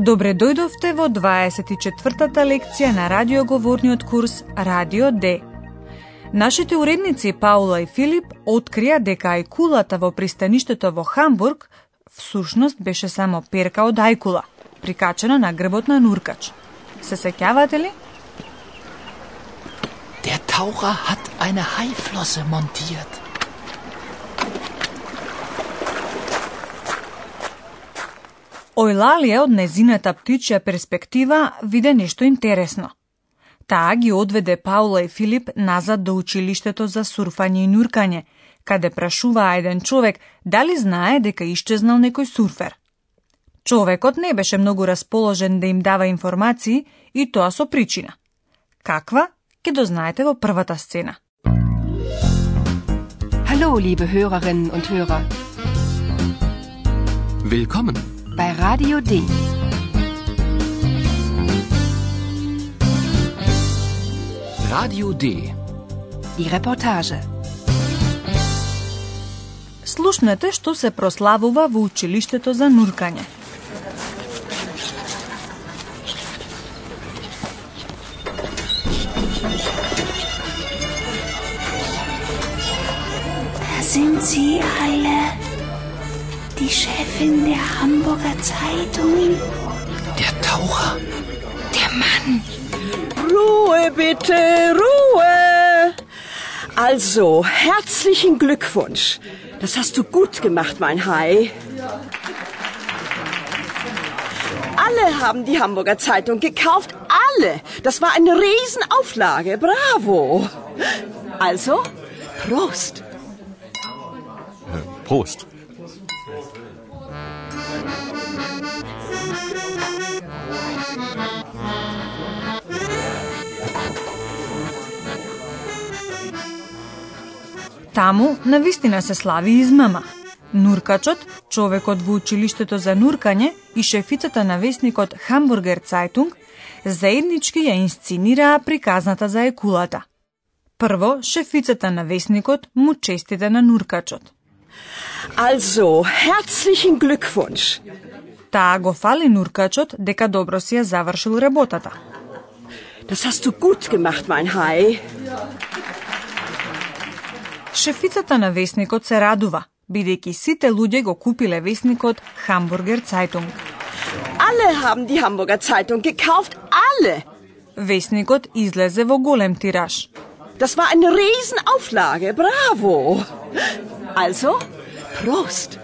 Добре дојдовте во 24-та лекција на радиоговорниот курс Радио Д. Нашите уредници Паула и Филип открија дека ајкулата во пристаништето во Хамбург всушност беше само перка од ајкула, прикачена на грбот на нуркач. Се сеќавате ли? Der Taucher hat eine Haiflosse montiert. Ојлалија од незината птичја перспектива виде нешто интересно. Таа ги одведе Паула и Филип назад до училиштето за сурфање и нуркање, каде прашуваа еден човек дали знае дека исчезнал некој сурфер. Човекот не беше многу расположен да им дава информации и тоа со причина. Каква? Ке дознаете во првата сцена. Hallo, liebe Hörerinnen und Hörer. Willkommen. Bei Radio D. Radio D. Die Reportage. Слушнете што се прославува во училиштето за нуркање. Da sind sie alle. Die Chefin der Hamburger Zeitung. Der Taucher. Der Mann. Ruhe bitte, Ruhe. Also, herzlichen Glückwunsch. Das hast du gut gemacht, mein Hai. Alle haben die Hamburger Zeitung gekauft. Alle. Das war eine Riesenauflage. Bravo. Also, Prost. Prost. Таму навистина се слави измама. Нуркачот, човекот во училиштето за нуркање и шефицата на весникот Хамбургер Цайтунг заеднички ја инсценираа приказната за екулата. Прво, шефицата на весникот му честите на нуркачот. Also, herzlichen Glückwunsch. Таа го фали нуркачот дека добро си ја завршил работата. Das hast du gut gemacht, mein Hai. Шефицата на весникот се радува, бидејќи сите луѓе го купиле весникот Хамбургер Цайтунг. Alle haben die Hamburger Zeitung gekauft. Alle. Весникот излезе во голем тираж. Das war eine Riesenauflage. Bravo. Also, Prost.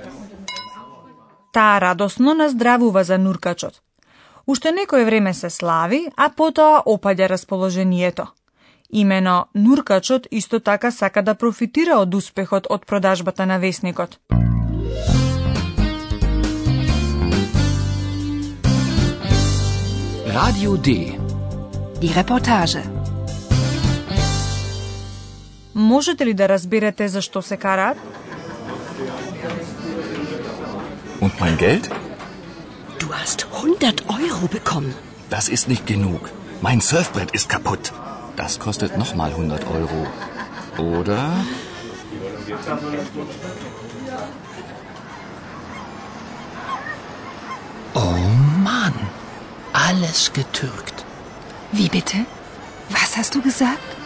Таа радосно наздравува за нуркачот. Уште некој време се слави, а потоа опаѓа расположението. Имено Нуркачот исто така сака да профитира од успехот од продажбата на весникот. Radio D. Die Reportage. Можете ли да разберете зашто се караат? Und mein Geld? Du hast 100 Euro bekommen. Das ist nicht genug. Mein Surfbrett ist kaputt. Das kostet nochmal 100 Euro. Oder? Oh Mann, alles getürkt. Wie bitte? Was hast du gesagt?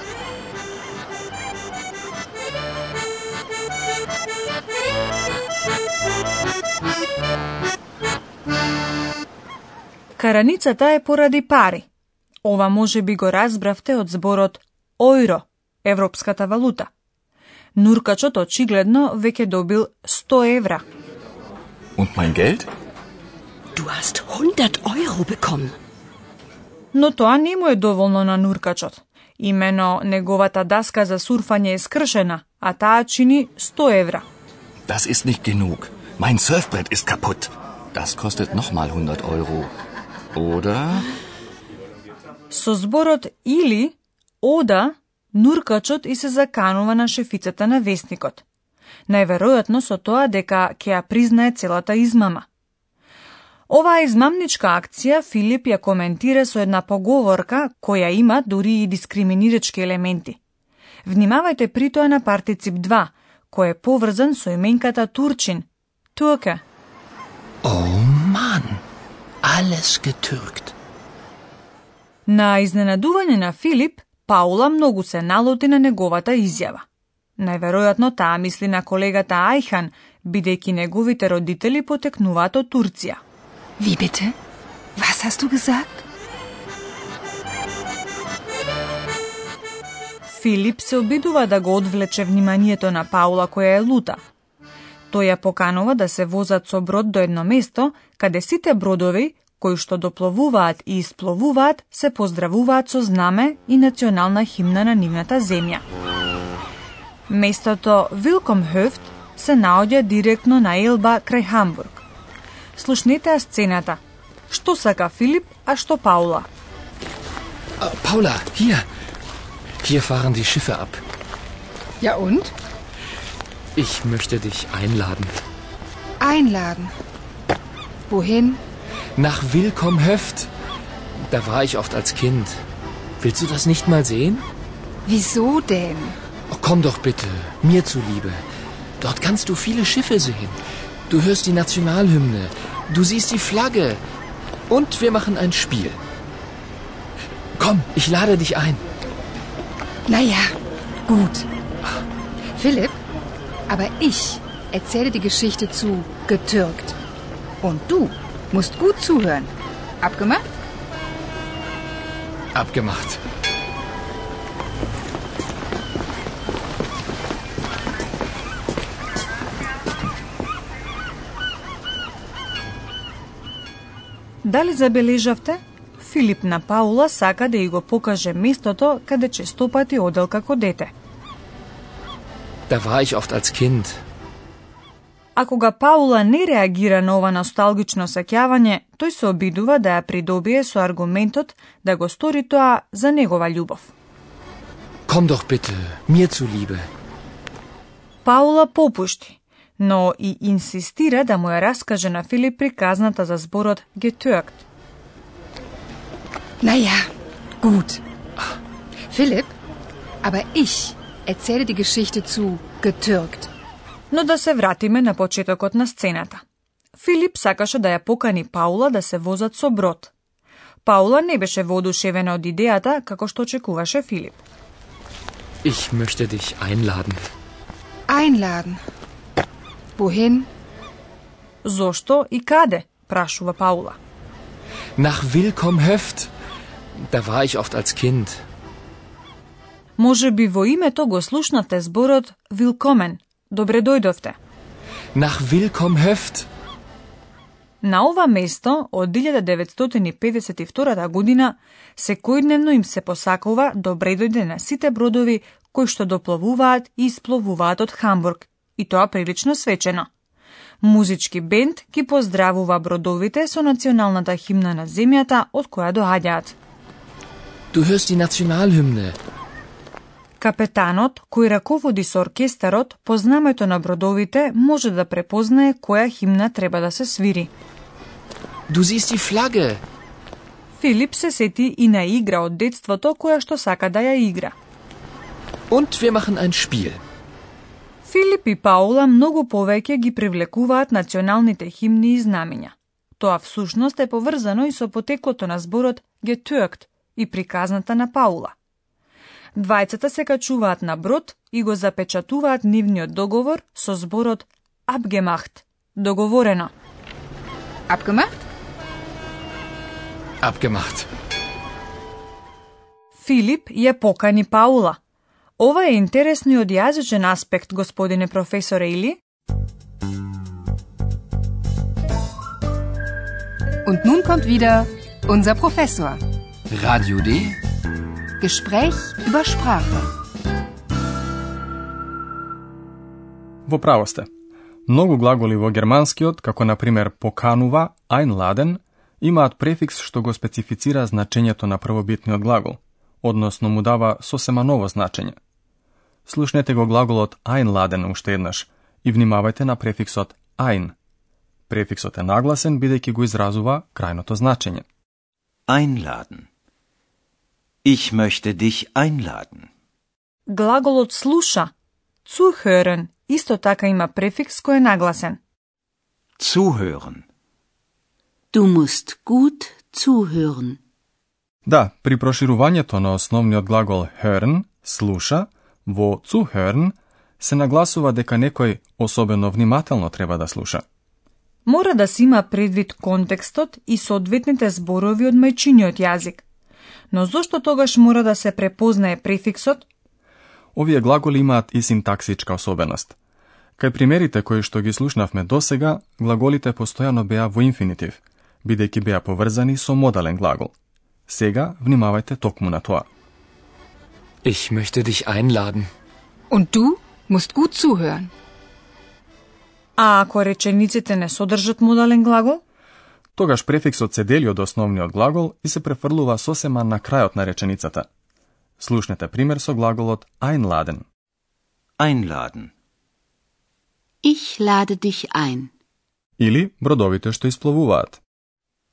Karanica daje poradi pari. Ова може би го разбравте од зборот ојро, европската валута. Нуркачот очигледно веќе добил 100 евра. Und mein Geld? Du hast 100 Euro bekommen. Но тоа не му е доволно на нуркачот. Имено неговата даска за сурфање е скршена, а таа чини 100 евра. Das ist nicht genug. Mein Surfbrett ist kaputt. Das kostet nochmal 100 Euro. Oder? Со зборот или, ода, нуркачот и се заканува на шефицата на вестникот. Најверојатно со тоа дека ќе ја признае целата измама. Оваа измамничка акција Филип ја коментира со една поговорка која има дури и дискриминирачки елементи. Внимавајте при тоа на партицип 2, кој е поврзан со именката Турчин, Турке. Oh ман! alles getürkt. На изненадување на Филип, Паула многу се налоти на неговата изјава. Најверојатно таа мисли на колегата Ајхан, бидејќи неговите родители потекнуваат од Турција. Was hast du gesagt? Филип се обидува да го одвлече вниманието на Паула која е лута. Тој ја поканува да се возат со брод до едно место, каде сите бродови, кои што допловуваат и испловуваат, се поздравуваат со знаме и национална химна на нивната земја. Местото Вилкомхöft се наоѓа директно на Елба крај Хамбург. Слушнете ја сцената. Што сака Филип, а што Паула? Ah, Paula, hier. Hier fahren die Schiffe ab. Ja und? Ich möchte dich einladen. Einladen. Wohin? Nach Willkommhöft. Da war ich oft als Kind. Willst du das nicht mal sehen? Wieso denn? Oh, komm doch bitte, mir zuliebe. Dort kannst du viele Schiffe sehen. Du hörst die Nationalhymne. Du siehst die Flagge. Und wir machen ein Spiel. Komm, ich lade dich ein. Naja, gut. Philipp, aber ich erzähle die Geschichte zu getürkt. Und du musst gut zuhören. Abgemacht? Abgemacht. Дали забележавте? Филип на Паула сака да ја го покаже местото каде честопати одел како дете. Da war ich oft als Kind. А кога Паула не реагира на ова носталгично сеќавање, тој се обидува да ја придобие со аргументот да го стори тоа за негова љубов. Komm doch bitte, mir zuliebe. Паула попушти, но и инсистира да му ја раскаже на Филип приказната за зборот getürkt. Naja, gut. Philipp, aber ich erzähle die Geschichte zu getürkt. Но да се вратиме на почетокот на сцената. Филип сакаше да ја покани Паула да се возат со брод. Паула не беше воодушевена од идејата како што очекуваше Филип. Ich möchte dich einladen. Einladen. Wohin? Зошто и каде? прашува Паула. Nach Willkommhöft. Da war ich oft als Kind. Може би во името го слушнавте зборот Вилкомен. Добре дојдовте. Nach Willkommhöft. На ова место од 1952 година секојдневно им се посакува добре дојде на сите бродови кои што допловуваат и испловуваат од Хамбург, и тоа прилично свечено. Музички бенд ги поздравува бродовите со националната химна на земјата од која доаѓаат. Du hörst die Nationalhymne. Капетанот, кој раководи со оркестарот, по знамето на бродовите може да препознае која химна треба да се свири. Du siehst die Flagge. Филип се сети и на игра од детството која што сака да ја игра. Und wir machen ein Spiel. Филип и Паула многу повеќе ги привлекуваат националните химни и знамиња. Тоа всушност е поврзано и со потеклото на зборот getürkt и приказната на Паула. Двајцата се качуваат на брод и го запечатуваат нивниот договор со зборот abgemacht, договорено. Abgemacht? Abgemacht. Филип ја покани Паула. Ова е интересно и од јазичен аспект, господине професоре, или? Und nun kommt wieder unser Professor. Radio D. Gespräch über Sprache. Во право сте. Многу глаголи во германскиот, како на пример поканува, einladen, имаат префикс што го специфицира значењето на првобитниот глагол, односно му дава сосема ново значење. Слушнете го глаголот einladen уште еднаш и внимавајте на префиксот ein. Префиксот е нагласен бидејќи го изразува крајното значење. Einladen. Ich möchte dich einladen. Глаголот слуша, zuhören, исто така има префикс кој е нагласен. Zuhören. Du musst gut zuhören. Да, при проширувањето на основниот глагол hören, слуша, во zuhören се нагласува дека некој особено внимателно треба да слуша. Мора да се има предвид контекстот и соодветните зборови од мајчиниот јазик. Но зошто тогаш мора да се препознае префиксот? Овие глаголи имаат и синтаксичка особеност. Кај примерите кои што ги слушнавме досега, глаголите постојано беа во инфинитив, бидејќи беа поврзани со модален глагол. Сега внимавајте токму на тоа. Ich möchte dich einladen. Und du musst gut zuhören. А ако речениците не содржат модален глагол? Тогаш префиксот се дели од основниот глагол и се префрлува сосема на крајот на реченицата. Слушнете пример со глаголот einladen. Einladen. Ich lade dich ein. Или бродовите што испловуваат.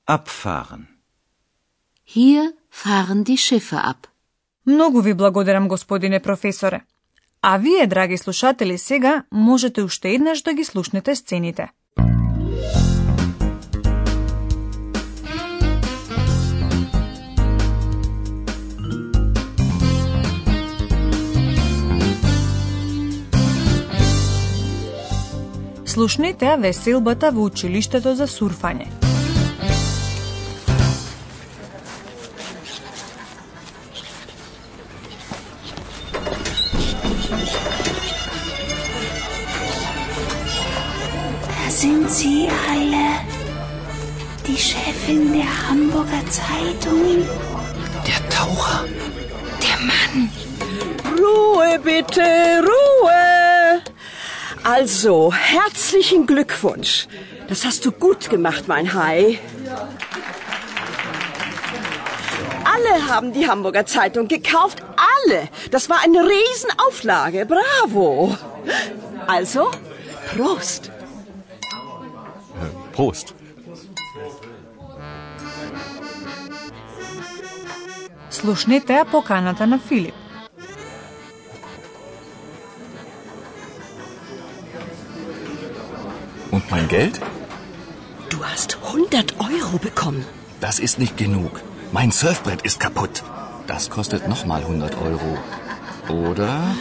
Abfahren. Hier fahren die Schiffe ab. Многу ви благодарам, господине професоре. А вие, драги слушатели, сега можете уште еднаш да ги слушнете сцените. Слушнете веселбата во училиштето за сурфање. Sind sie alle. Die Chefin der Hamburger Zeitung. Der Taucher. Der Mann. Ruhe bitte, Ruhe. Also, herzlichen Glückwunsch. Das hast du gut gemacht, mein Hai. Alle haben die Hamburger Zeitung gekauft. Alle. Das war eine Riesenauflage. Bravo. Also, Prost. Prost. Слушнете ја поканата на Филип. Mein Geld? Du hast 100 Euro bekommen. Das ist nicht genug. Mein Surfbrett ist kaputt. Das kostet nochmal 100 Euro. Oder?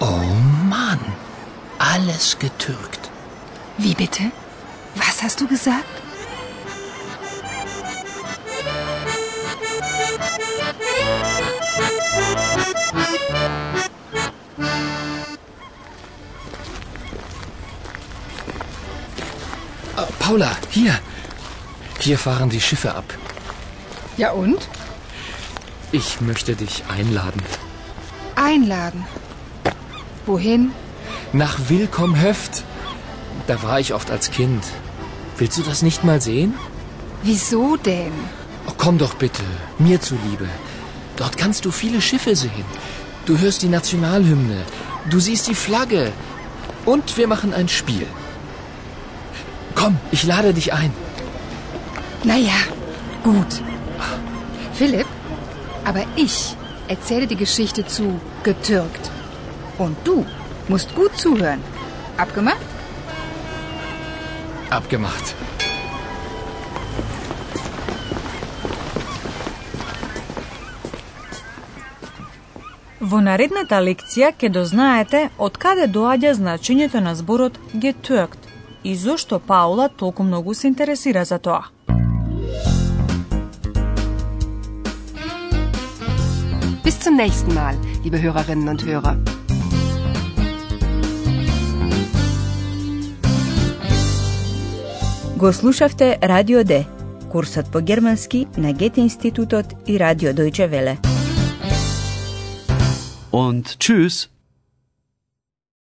Oh Mann. Alles getürkt. Wie bitte? Was hast du gesagt? Paula, hier. Hier fahren die Schiffe ab. Ja und? Ich möchte dich einladen. Einladen. Wohin? Nach Willkommhöft. Da war ich oft als Kind. Willst du das nicht mal sehen? Wieso denn? Oh, komm doch bitte, mir zuliebe. Dort kannst du viele Schiffe sehen. Du hörst die Nationalhymne. Du siehst die Flagge. Und wir machen ein Spiel. Komm, ich lade dich ein. Naja, gut. Philipp, aber ich erzähle die Geschichte zu getürkt. Und du musst gut zuhören. Abgemacht? Abgemacht. Во наредната лекција ќе дознаете од каде доаѓа значењето на зборот getürkt и зошто Паула толку многу се интересира за тоа. Bis zum nächsten Mal, liebe Hörerinnen und Hörer. Го слушавте Радио Д, курсот по германски на Гете институтот и Радио Дојче Веле. Und tschüss.